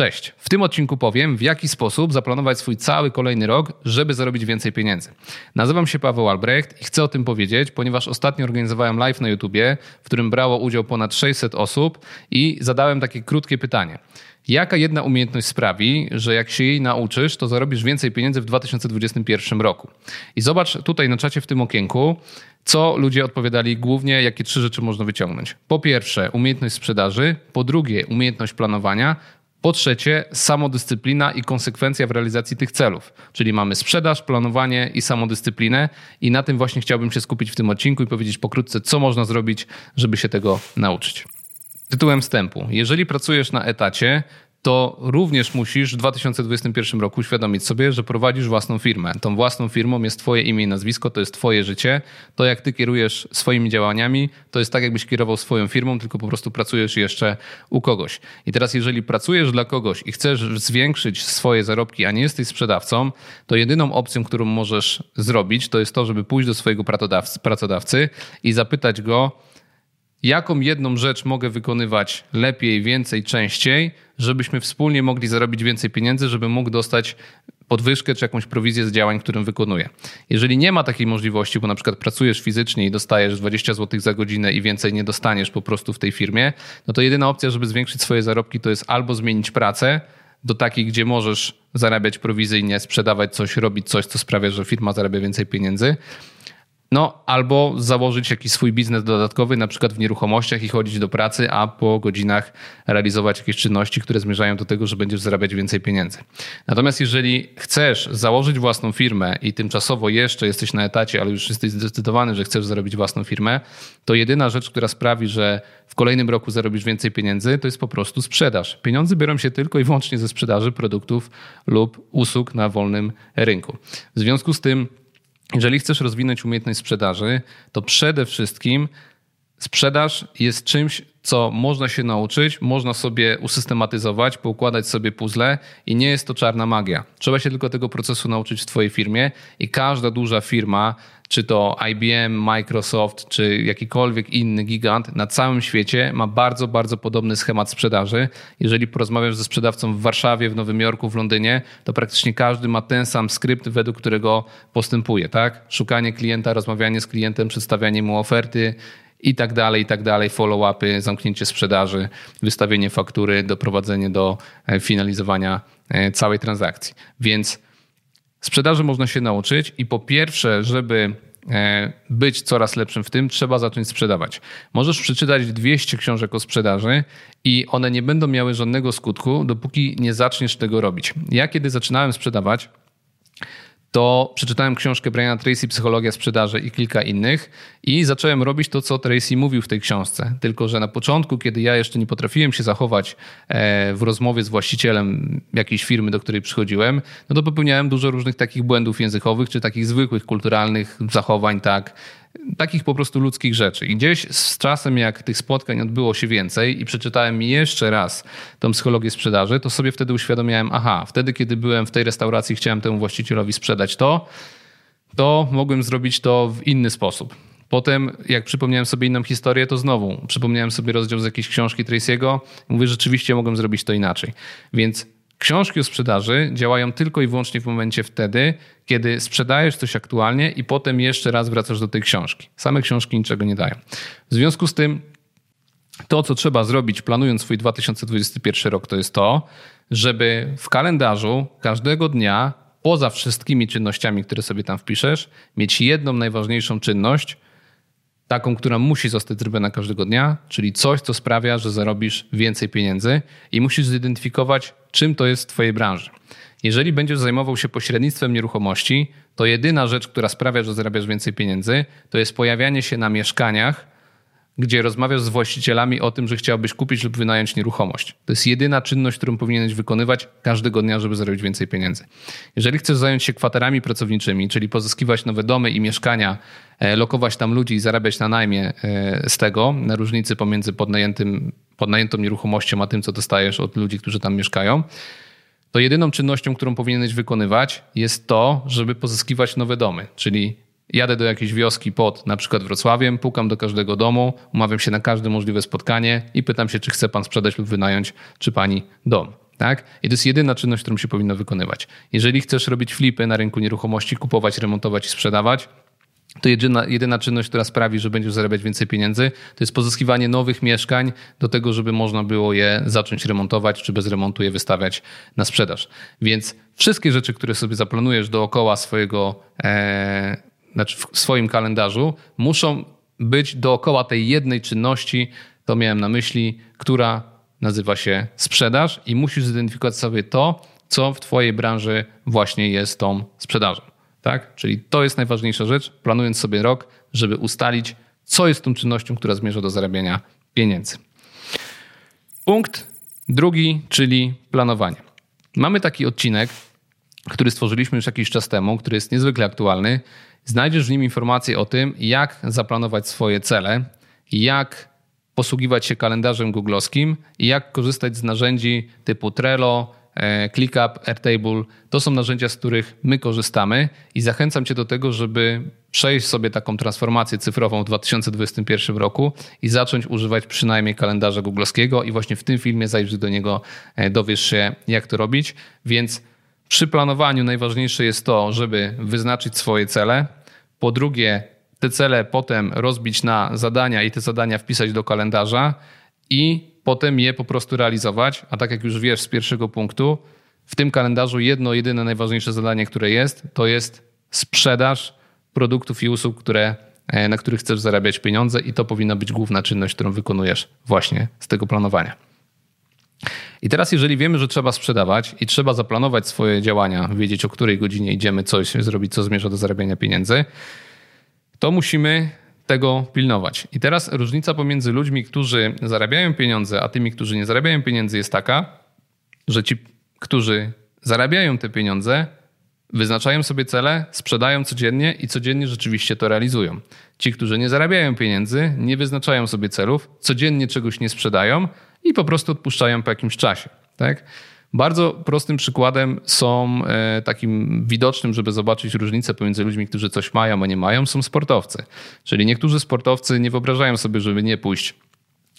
Cześć. W tym odcinku powiem, w jaki sposób zaplanować swój cały kolejny rok, żeby zarobić więcej pieniędzy. Nazywam się Paweł Albrecht i chcę o tym powiedzieć, ponieważ ostatnio organizowałem live na YouTubie, w którym brało udział ponad 600 osób i zadałem takie krótkie pytanie. Jaka jedna umiejętność sprawi, że jak się jej nauczysz, to zarobisz więcej pieniędzy w 2021 roku? I zobacz tutaj na czacie w tym okienku, co ludzie odpowiadali głównie, jakie trzy rzeczy można wyciągnąć. Po pierwsze, umiejętność sprzedaży, po drugie, umiejętność planowania, po trzecie, samodyscyplina i konsekwencja w realizacji tych celów. Czyli mamy sprzedaż, planowanie i samodyscyplinę, i na tym właśnie chciałbym się skupić w tym odcinku i powiedzieć pokrótce, co można zrobić, żeby się tego nauczyć. Tytułem wstępu. Jeżeli pracujesz na etacie, to również musisz w 2021 roku uświadomić sobie, że prowadzisz własną firmę. Tą własną firmą jest Twoje imię i nazwisko, to jest Twoje życie. To, jak Ty kierujesz swoimi działaniami, to jest tak, jakbyś kierował swoją firmą, tylko po prostu pracujesz jeszcze u kogoś. I teraz, jeżeli pracujesz dla kogoś i chcesz zwiększyć swoje zarobki, a nie jesteś sprzedawcą, to jedyną opcją, którą możesz zrobić, to jest to, żeby pójść do swojego pracodawcy i zapytać go, jaką jedną rzecz mogę wykonywać lepiej, więcej, częściej, żebyśmy wspólnie mogli zarobić więcej pieniędzy, żeby mógł dostać podwyżkę czy jakąś prowizję z działań, którym wykonuje. Jeżeli nie ma takiej możliwości, bo na przykład pracujesz fizycznie i dostajesz 20 zł za godzinę i więcej nie dostaniesz po prostu w tej firmie, no to jedyna opcja, żeby zwiększyć swoje zarobki, to jest albo zmienić pracę do takiej, gdzie możesz zarabiać prowizyjnie, sprzedawać coś, robić coś, co sprawia, że firma zarabia więcej pieniędzy, no, albo założyć jakiś swój biznes dodatkowy, na przykład w nieruchomościach i chodzić do pracy, a po godzinach realizować jakieś czynności, które zmierzają do tego, że będziesz zarabiać więcej pieniędzy. Natomiast jeżeli chcesz założyć własną firmę i tymczasowo jeszcze jesteś na etacie, ale już jesteś zdecydowany, że chcesz zarobić własną firmę, to jedyna rzecz, która sprawi, że w kolejnym roku zarobisz więcej pieniędzy, to jest po prostu sprzedaż. Pieniądze biorą się tylko i wyłącznie ze sprzedaży produktów lub usług na wolnym rynku. W związku z tym jeżeli chcesz rozwinąć umiejętność sprzedaży, to przede wszystkim sprzedaż jest czymś, co można się nauczyć, można sobie usystematyzować, poukładać sobie puzzle i nie jest to czarna magia. Trzeba się tylko tego procesu nauczyć w Twojej firmie i każda duża firma, czy to IBM, Microsoft, czy jakikolwiek inny gigant na całym świecie ma bardzo, bardzo podobny schemat sprzedaży. Jeżeli porozmawiasz ze sprzedawcą w Warszawie, w Nowym Jorku, w Londynie, to praktycznie każdy ma ten sam skrypt, według którego postępuje. Tak? Szukanie klienta, rozmawianie z klientem, przedstawianie mu oferty, i tak dalej, i tak dalej, follow-upy, zamknięcie sprzedaży, wystawienie faktury, doprowadzenie do e, finalizowania e, całej transakcji. Więc sprzedaży można się nauczyć i po pierwsze, żeby e, być coraz lepszym w tym, trzeba zacząć sprzedawać. Możesz przeczytać 200 książek o sprzedaży i one nie będą miały żadnego skutku, dopóki nie zaczniesz tego robić. Ja kiedy zaczynałem sprzedawać, to przeczytałem książkę Briana Tracy, Psychologia sprzedaży i kilka innych i zacząłem robić to, co Tracy mówił w tej książce. Tylko, że na początku, kiedy ja jeszcze nie potrafiłem się zachować e, w rozmowie z właścicielem jakiejś firmy, do której przychodziłem, no to popełniałem dużo różnych takich błędów językowych, czy takich zwykłych, kulturalnych zachowań, tak, takich po prostu ludzkich rzeczy. I gdzieś z czasem, jak tych spotkań odbyło się więcej i przeczytałem jeszcze raz tą psychologię sprzedaży, to sobie wtedy uświadomiałem, aha, wtedy, kiedy byłem w tej restauracji, chciałem temu właścicielowi sprzedać to, to mogłem zrobić to w inny sposób. Potem, jak przypomniałem sobie inną historię, to znowu przypomniałem sobie rozdział z jakiejś książki Tracy'ego. Mówię, rzeczywiście mogłem zrobić to inaczej. Więc Książki o sprzedaży działają tylko i wyłącznie w momencie wtedy, kiedy sprzedajesz coś aktualnie i potem jeszcze raz wracasz do tej książki. Same książki niczego nie dają. W związku z tym, to co trzeba zrobić, planując swój 2021 rok, to jest to, żeby w kalendarzu każdego dnia, poza wszystkimi czynnościami, które sobie tam wpiszesz, mieć jedną najważniejszą czynność, taką, która musi zostać zrobiona każdego dnia, czyli coś, co sprawia, że zarobisz więcej pieniędzy i musisz zidentyfikować, czym to jest w Twojej branży. Jeżeli będziesz zajmował się pośrednictwem nieruchomości, to jedyna rzecz, która sprawia, że zarabiasz więcej pieniędzy, to jest pojawianie się na mieszkaniach gdzie rozmawiasz z właścicielami o tym, że chciałbyś kupić lub wynająć nieruchomość. To jest jedyna czynność, którą powinieneś wykonywać każdego dnia, żeby zarobić więcej pieniędzy. Jeżeli chcesz zająć się kwaterami pracowniczymi, czyli pozyskiwać nowe domy i mieszkania, e, lokować tam ludzi i zarabiać na najmie e, z tego, na różnicy pomiędzy podnajętym, podnajętą nieruchomością a tym, co dostajesz od ludzi, którzy tam mieszkają, to jedyną czynnością, którą powinieneś wykonywać, jest to, żeby pozyskiwać nowe domy, czyli Jadę do jakiejś wioski pod na przykład Wrocławiem, pukam do każdego domu, umawiam się na każde możliwe spotkanie i pytam się, czy chce pan sprzedać lub wynająć, czy pani dom. Tak? I to jest jedyna czynność, którą się powinno wykonywać. Jeżeli chcesz robić flipy na rynku nieruchomości, kupować, remontować i sprzedawać, to jedyna, jedyna czynność, która sprawi, że będziesz zarabiać więcej pieniędzy, to jest pozyskiwanie nowych mieszkań do tego, żeby można było je zacząć remontować, czy bez remontu je wystawiać na sprzedaż. Więc wszystkie rzeczy, które sobie zaplanujesz dookoła swojego, e, znaczy w swoim kalendarzu, muszą być dookoła tej jednej czynności, to miałem na myśli, która nazywa się sprzedaż i musisz zidentyfikować sobie to, co w Twojej branży właśnie jest tą sprzedażą. Tak? Czyli to jest najważniejsza rzecz, planując sobie rok, żeby ustalić, co jest tą czynnością, która zmierza do zarabiania pieniędzy. Punkt drugi, czyli planowanie. Mamy taki odcinek, który stworzyliśmy już jakiś czas temu, który jest niezwykle aktualny. Znajdziesz w nim informacje o tym, jak zaplanować swoje cele, jak posługiwać się kalendarzem googlowskim i jak korzystać z narzędzi typu Trello, E, ClickUp, Airtable to są narzędzia, z których my korzystamy i zachęcam Cię do tego, żeby przejść sobie taką transformację cyfrową w 2021 roku i zacząć używać przynajmniej kalendarza googlowskiego i właśnie w tym filmie zajrzyj do niego, e, dowiesz się jak to robić. Więc przy planowaniu najważniejsze jest to, żeby wyznaczyć swoje cele. Po drugie, te cele potem rozbić na zadania i te zadania wpisać do kalendarza i potem je po prostu realizować. A tak jak już wiesz z pierwszego punktu, w tym kalendarzu jedno, jedyne najważniejsze zadanie, które jest, to jest sprzedaż produktów i usług, które, e, na których chcesz zarabiać pieniądze, i to powinna być główna czynność, którą wykonujesz właśnie z tego planowania. I teraz, jeżeli wiemy, że trzeba sprzedawać i trzeba zaplanować swoje działania, wiedzieć o której godzinie idziemy coś zrobić, co zmierza do zarabiania pieniędzy, to musimy tego pilnować. I teraz różnica pomiędzy ludźmi, którzy zarabiają pieniądze, a tymi, którzy nie zarabiają pieniędzy jest taka, że ci, którzy zarabiają te pieniądze, wyznaczają sobie cele, sprzedają codziennie i codziennie rzeczywiście to realizują. Ci, którzy nie zarabiają pieniędzy, nie wyznaczają sobie celów, codziennie czegoś nie sprzedają i po prostu odpuszczają po jakimś czasie. Tak? Bardzo prostym przykładem są e, takim widocznym, żeby zobaczyć różnicę pomiędzy ludźmi, którzy coś mają, a nie mają, są sportowcy. Czyli niektórzy sportowcy nie wyobrażają sobie, żeby nie pójść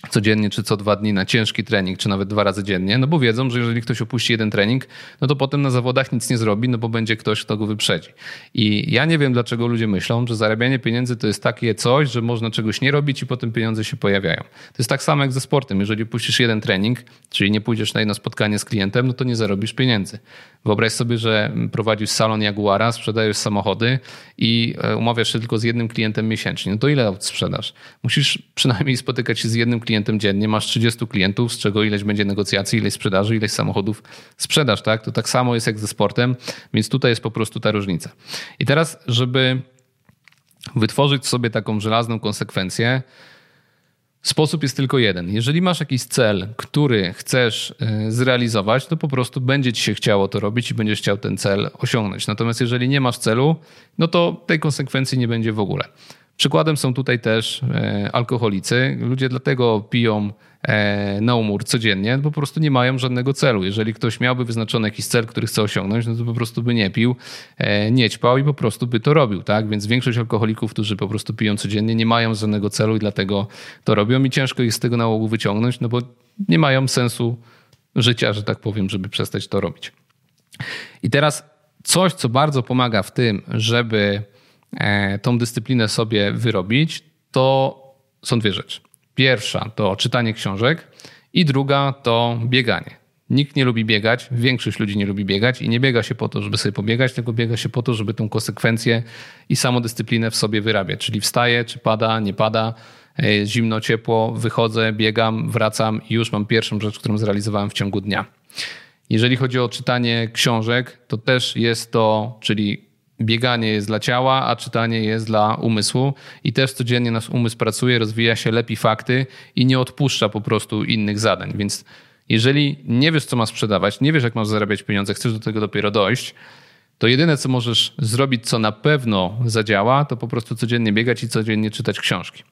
codziennie czy co dwa dni na ciężki trening, czy nawet dwa razy dziennie, no bo wiedzą, że jeżeli ktoś opuści jeden trening, no to potem na zawodach nic nie zrobi, no bo będzie ktoś, kto go wyprzedzi. I ja nie wiem, dlaczego ludzie myślą, że zarabianie pieniędzy to jest takie coś, że można czegoś nie robić i potem pieniądze się pojawiają. To jest tak samo jak ze sportem. Jeżeli opuścisz jeden trening, czyli nie pójdziesz na jedno spotkanie z klientem, no to nie zarobisz pieniędzy. Wyobraź sobie, że prowadzisz salon Jaguara, sprzedajesz samochody i e, umawiasz się tylko z jednym klientem miesięcznie. No to ile sprzedasz? Musisz przynajmniej spotykać się z jednym klientem dziennie. Masz 30 klientów, z czego ileś będzie negocjacji, ileś sprzedaży, ileś samochodów sprzedasz, tak? To tak samo jest jak ze sportem, więc tutaj jest po prostu ta różnica. I teraz, żeby wytworzyć sobie taką żelazną konsekwencję, Sposób jest tylko jeden. Jeżeli masz jakiś cel, który chcesz e, zrealizować, to po prostu będzie ci się chciało to robić i będziesz chciał ten cel osiągnąć. Natomiast jeżeli nie masz celu, no to tej konsekwencji nie będzie w ogóle. Przykładem są tutaj też e, alkoholicy. Ludzie dlatego piją e, na umór codziennie, po prostu nie mają żadnego celu. Jeżeli ktoś miałby wyznaczony jakiś cel, który chce osiągnąć, no to po prostu by nie pił, e, nie ćpał i po prostu by to robił. Tak? Więc większość alkoholików, którzy po prostu piją codziennie, nie mają żadnego celu i dlatego to robią i ciężko ich z tego nałogu wyciągnąć, no bo nie mają sensu życia, że tak powiem, żeby przestać to robić. I teraz coś, co bardzo pomaga w tym, żeby tą dyscyplinę sobie wyrobić, to są dwie rzeczy. Pierwsza to czytanie książek i druga to bieganie. Nikt nie lubi biegać, większość ludzi nie lubi biegać i nie biega się po to, żeby sobie pobiegać, tylko biega się po to, żeby tą konsekwencję i samodyscyplinę w sobie wyrabiać. Czyli wstaję, czy pada, nie pada, e, zimno, ciepło, wychodzę, biegam, wracam i już mam pierwszą rzecz, którą zrealizowałem w ciągu dnia. Jeżeli chodzi o czytanie książek, to też jest to, czyli bieganie jest dla ciała, a czytanie jest dla umysłu i też codziennie nasz umysł pracuje, rozwija się, lepi fakty i nie odpuszcza po prostu innych zadań. Więc jeżeli nie wiesz, co ma sprzedawać, nie wiesz, jak masz zarabiać pieniądze, chcesz do tego dopiero dojść, to jedyne, co możesz zrobić, co na pewno zadziała, to po prostu codziennie biegać i codziennie czytać książki.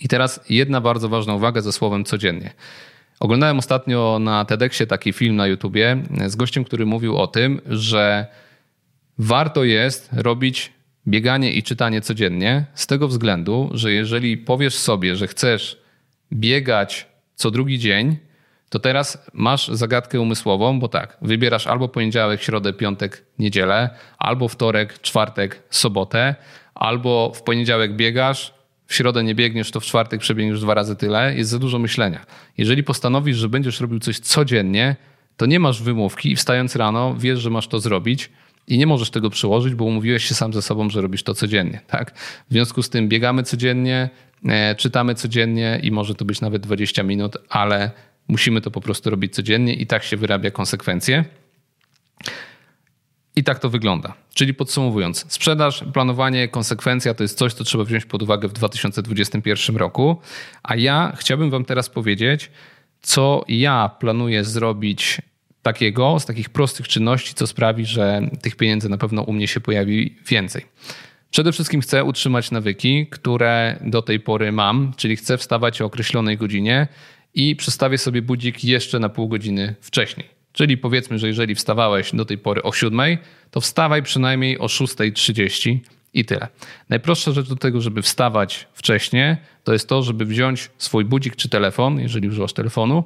I teraz jedna bardzo ważna uwaga ze słowem codziennie. Oglądałem ostatnio na TEDxie taki film na YouTubie z gościem, który mówił o tym, że Warto jest robić bieganie i czytanie codziennie z tego względu, że jeżeli powiesz sobie, że chcesz biegać co drugi dzień, to teraz masz zagadkę umysłową, bo tak, wybierasz albo poniedziałek, środę, piątek, niedzielę, albo wtorek, czwartek, sobotę, albo w poniedziałek biegasz, w środę nie biegniesz, to w czwartek przebiegniesz dwa razy tyle. Jest za dużo myślenia. Jeżeli postanowisz, że będziesz robił coś codziennie, to nie masz wymówki i wstając rano wiesz, że masz to zrobić i nie możesz tego przełożyć, bo umówiłeś się sam ze sobą, że robisz to codziennie. Tak? W związku z tym biegamy codziennie, e, czytamy codziennie i może to być nawet 20 minut, ale musimy to po prostu robić codziennie i tak się wyrabia konsekwencje. I tak to wygląda. Czyli podsumowując, sprzedaż, planowanie, konsekwencja to jest coś, co trzeba wziąć pod uwagę w 2021 roku. A ja chciałbym Wam teraz powiedzieć, co ja planuję zrobić takiego, z takich prostych czynności, co sprawi, że tych pieniędzy na pewno u mnie się pojawi więcej. Przede wszystkim chcę utrzymać nawyki, które do tej pory mam, czyli chcę wstawać o określonej godzinie i przestawię sobie budzik jeszcze na pół godziny wcześniej. Czyli powiedzmy, że jeżeli wstawałeś do tej pory o 7, to wstawaj przynajmniej o 6.30 i tyle. Najprostsza rzecz do tego, żeby wstawać wcześniej, to jest to, żeby wziąć swój budzik czy telefon, jeżeli używasz telefonu,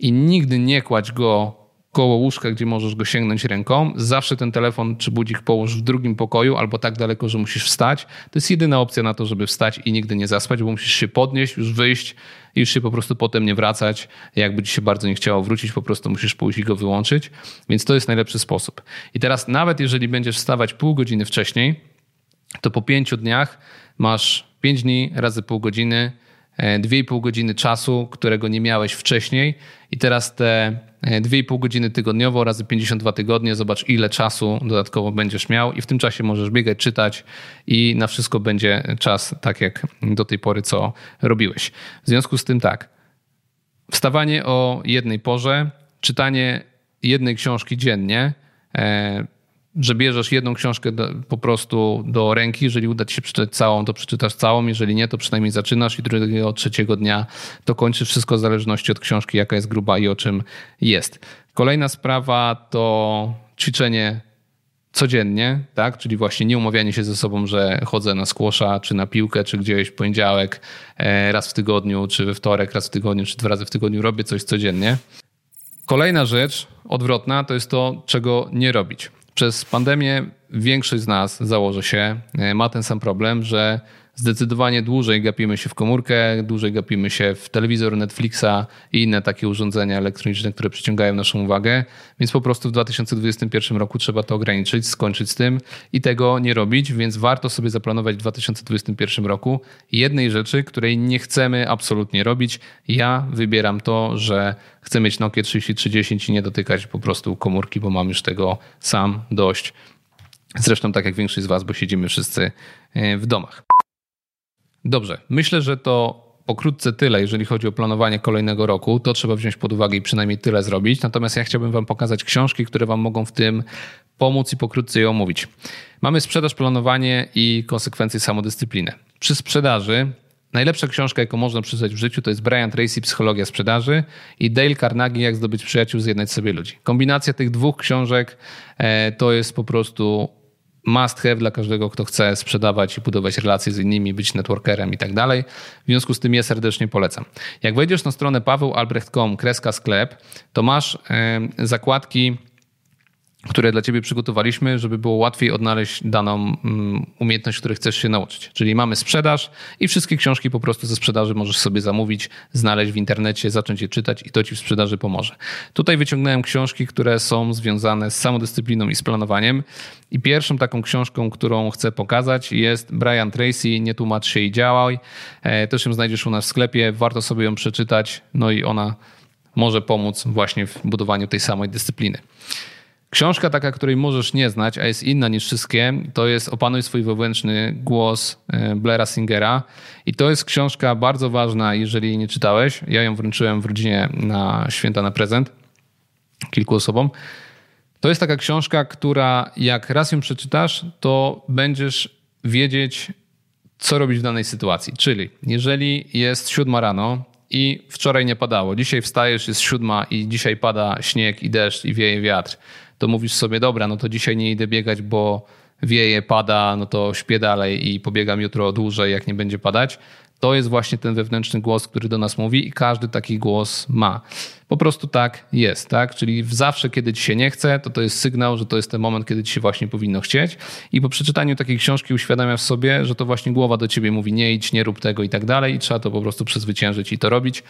i nigdy nie kładź go koło łóżka, gdzie możesz go sięgnąć ręką. Zawsze ten telefon czy budzik połóż w drugim pokoju albo tak daleko, że musisz wstać. To jest jedyna opcja na to, żeby wstać i nigdy nie zaspać, bo musisz się podnieść, już wyjść i już się po prostu potem nie wracać. Jakby ci się bardzo nie chciało wrócić, po prostu musisz pójść i go wyłączyć. Więc to jest najlepszy sposób. I teraz nawet jeżeli będziesz wstawać pół godziny wcześniej, to po pięciu dniach masz pięć dni razy pół godziny, e, dwie i pół godziny czasu, którego nie miałeś wcześniej i teraz te 2,5 godziny tygodniowo razy 52 tygodnie. Zobacz, ile czasu dodatkowo będziesz miał, i w tym czasie możesz biegać, czytać, i na wszystko będzie czas, tak jak do tej pory, co robiłeś. W związku z tym, tak, wstawanie o jednej porze, czytanie jednej książki dziennie. Że bierzesz jedną książkę do, po prostu do ręki. Jeżeli uda ci się przeczytać całą, to przeczytasz całą. Jeżeli nie, to przynajmniej zaczynasz i drugiego, trzeciego dnia to kończysz wszystko w zależności od książki, jaka jest gruba i o czym jest. Kolejna sprawa to ćwiczenie codziennie, tak? Czyli właśnie nie umawianie się ze sobą, że chodzę na skłosza, czy na piłkę, czy gdzieś w poniedziałek, e, raz w tygodniu, czy we wtorek, raz w tygodniu, czy dwa razy w tygodniu robię coś codziennie. Kolejna rzecz odwrotna to jest to, czego nie robić. Przez pandemię większość z nas, założę się, e, ma ten sam problem, że zdecydowanie dłużej gapimy się w komórkę, dłużej gapimy się w telewizor Netflixa i inne takie urządzenia elektroniczne, które przyciągają naszą uwagę. Więc po prostu w 2021 roku trzeba to ograniczyć, skończyć z tym i tego nie robić, więc warto sobie zaplanować w 2021 roku jednej rzeczy, której nie chcemy absolutnie robić. Ja wybieram to, że chcę mieć Nokia 3310 i nie dotykać po prostu komórki, bo mam już tego sam dość. Zresztą tak jak większość z Was, bo siedzimy wszyscy e, w domach. Dobrze, myślę, że to pokrótce tyle, jeżeli chodzi o planowanie kolejnego roku. To trzeba wziąć pod uwagę i przynajmniej tyle zrobić. Natomiast ja chciałbym Wam pokazać książki, które Wam mogą w tym pomóc i pokrótce je omówić. Mamy sprzedaż, planowanie i konsekwencje samodyscypliny. Przy sprzedaży najlepsza książka, jaką można przeczytać w życiu, to jest Brian Tracy, Psychologia sprzedaży i Dale Carnegie, Jak zdobyć przyjaciół, zjednać sobie ludzi. Kombinacja tych dwóch książek e, to jest po prostu must have dla każdego, kto chce sprzedawać i budować relacje z innymi, być networkerem i tak dalej. W związku z tym je serdecznie polecam. Jak wejdziesz na stronę pawełalbrecht.com, kreska sklep, to masz zakładki które dla Ciebie przygotowaliśmy, żeby było łatwiej odnaleźć daną mm, umiejętność, której chcesz się nauczyć. Czyli mamy sprzedaż i wszystkie książki po prostu ze sprzedaży możesz sobie zamówić, znaleźć w internecie, zacząć je czytać i to Ci w sprzedaży pomoże. Tutaj wyciągnąłem książki, które są związane z samodyscypliną i z planowaniem. I pierwszą taką książką, którą chcę pokazać jest Brian Tracy, Nie tłumacz się i działaj. E, też ją znajdziesz u nas w sklepie, warto sobie ją przeczytać, no i ona może pomóc właśnie w budowaniu tej samej dyscypliny. Książka taka, której możesz nie znać, a jest inna niż wszystkie, to jest Opanuj swój wewnętrzny głos e, Blaira Singera. I to jest książka bardzo ważna, jeżeli nie czytałeś. Ja ją wręczyłem w rodzinie na święta na prezent kilku osobom. To jest taka książka, która jak raz ją przeczytasz, to będziesz wiedzieć, co robić w danej sytuacji. Czyli jeżeli jest siódma rano i wczoraj nie padało, dzisiaj wstajesz, jest siódma i dzisiaj pada śnieg i deszcz i wieje wiatr, to mówisz sobie, dobra, no to dzisiaj nie idę biegać, bo wieje, pada, no to śpię dalej i pobiegam jutro dłużej, jak nie będzie padać, to jest właśnie ten wewnętrzny głos, który do nas mówi i każdy taki głos ma. Po prostu tak jest, tak? Czyli zawsze, kiedy ci się nie chce, to to jest sygnał, że to jest ten moment, kiedy ci się właśnie powinno chcieć. I po przeczytaniu takiej książki uświadamiasz sobie, że to właśnie głowa do ciebie mówi nie idź, nie rób tego i tak dalej i trzeba to po prostu przezwyciężyć i to robić.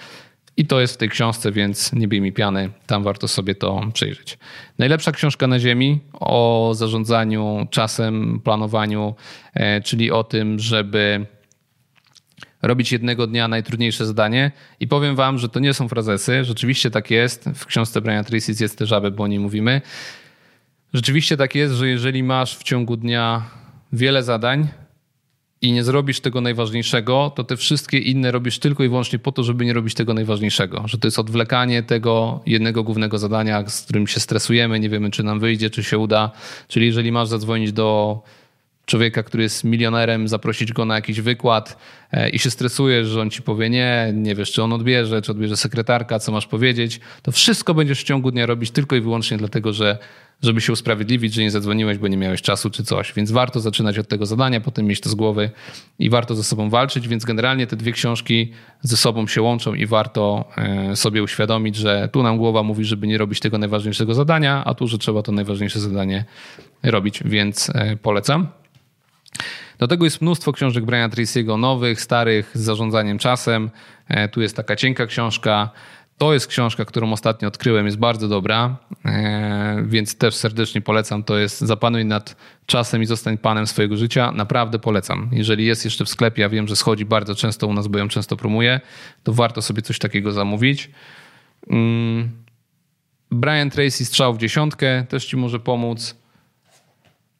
I to jest w tej książce, więc nie bij mi piany, tam warto sobie to przejrzeć. Najlepsza książka na Ziemi o zarządzaniu czasem, planowaniu, e, czyli o tym, żeby robić jednego dnia najtrudniejsze zadanie. I powiem wam, że to nie są frazesy. Rzeczywiście tak jest. W książce Brian Tracy jest te żaby, bo o niej mówimy. Rzeczywiście tak jest, że jeżeli masz w ciągu dnia wiele zadań, i nie zrobisz tego najważniejszego, to te wszystkie inne robisz tylko i wyłącznie po to, żeby nie robić tego najważniejszego. Że to jest odwlekanie tego jednego głównego zadania, z którym się stresujemy, nie wiemy, czy nam wyjdzie, czy się uda. Czyli jeżeli masz zadzwonić do człowieka, który jest milionerem, zaprosić go na jakiś wykład e, i się stresujesz, że on ci powie nie, nie wiesz, czy on odbierze, czy odbierze sekretarka, co masz powiedzieć, to wszystko będziesz w ciągu dnia robić tylko i wyłącznie dlatego, że żeby się usprawiedliwić, że nie zadzwoniłeś, bo nie miałeś czasu czy coś. Więc warto zaczynać od tego zadania, potem mieć to z głowy i warto ze sobą walczyć. Więc generalnie te dwie książki ze sobą się łączą i warto e, sobie uświadomić, że tu nam głowa mówi, żeby nie robić tego najważniejszego zadania, a tu, że trzeba to najważniejsze zadanie robić, więc e, polecam. Do tego jest mnóstwo książek Briana Tracy'ego, nowych, starych, z zarządzaniem czasem. E, tu jest taka cienka książka. To jest książka, którą ostatnio odkryłem, jest bardzo dobra, e, więc też serdecznie polecam. To jest Zapanuj nad czasem i zostań panem swojego życia. Naprawdę polecam. Jeżeli jest jeszcze w sklepie, ja wiem, że schodzi bardzo często u nas, bo ją często promuję, to warto sobie coś takiego zamówić. Mm. Brian Tracy Strzał w dziesiątkę też ci może pomóc.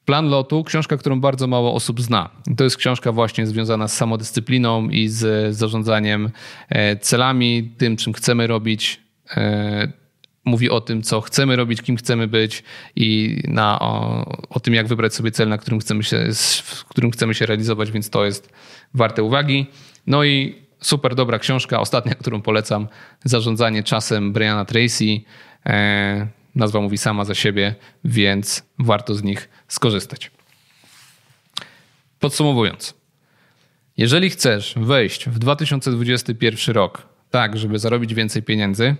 Plan lotu, książka, którą bardzo mało osób zna. To jest książka właśnie związana z samodyscypliną i z zarządzaniem e, celami, tym, czym chcemy robić. E, mówi o tym, co chcemy robić, kim chcemy być i na, o, o tym, jak wybrać sobie cel, na którym chcemy się, w którym chcemy się realizować, więc to jest warte uwagi. No i super dobra książka, ostatnia, którą polecam, Zarządzanie czasem Briana Tracy. Nazwa mówi sama za siebie, więc warto z nich skorzystać. Podsumowując, jeżeli chcesz wejść w 2021 rok tak, żeby zarobić więcej pieniędzy,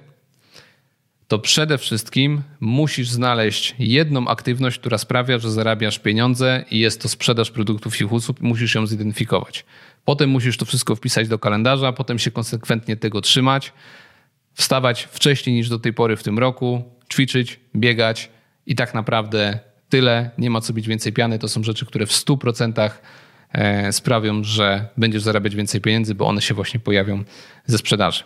to przede wszystkim musisz znaleźć jedną aktywność, która sprawia, że zarabiasz pieniądze i jest to sprzedaż produktów i usług, musisz ją zidentyfikować. Potem musisz to wszystko wpisać do kalendarza, potem się konsekwentnie tego trzymać, wstawać wcześniej niż do tej pory w tym roku, ćwiczyć, biegać i tak naprawdę tyle. Nie ma co być więcej piany. To są rzeczy, które w 100% e, sprawią, że będziesz zarabiać więcej pieniędzy, bo one się właśnie pojawią ze sprzedaży.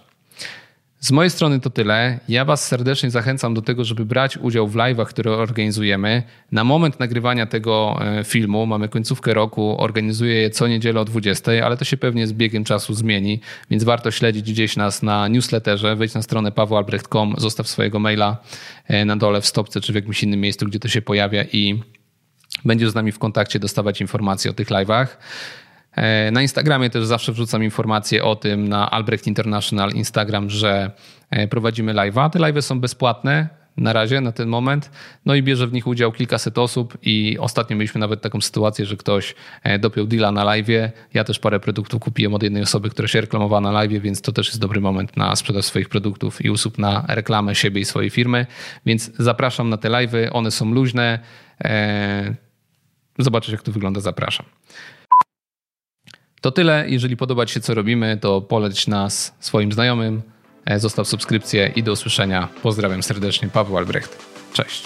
Z mojej strony to tyle. Ja Was serdecznie zachęcam do tego, żeby brać udział w live'ach, które organizujemy. Na moment nagrywania tego e, filmu, mamy końcówkę roku, organizuję je co niedzielę o 20, ale to się pewnie z biegiem czasu zmieni, więc warto śledzić gdzieś nas na newsletterze. Wejdź na stronę pawłalbrecht.com, zostaw swojego maila e, na dole w stopce czy w jakimś innym miejscu, gdzie to się pojawia i będziesz z nami w kontakcie, dostawać informacje o tych live'ach. E, na Instagramie też zawsze wrzucam informacje o tym na Albrecht International Instagram, że e, prowadzimy live'a. Te live'y są bezpłatne na razie, na ten moment. No i bierze w nich udział kilkaset osób i ostatnio mieliśmy nawet taką sytuację, że ktoś e, dopiął deala na live'ie. Ja też parę produktów kupiłem od jednej osoby, która się reklamowała na live'ie, więc to też jest dobry moment na sprzedaż swoich produktów i usług na reklamę siebie i swojej firmy. Więc zapraszam na te live'y, one są luźne. Zobaczysz jak to wygląda, zapraszam. To tyle. Jeżeli podoba Ci się, co robimy, to poleć nas swoim znajomym, e, zostaw subskrypcję i do usłyszenia. Pozdrawiam serdecznie, Paweł Albrecht. Cześć.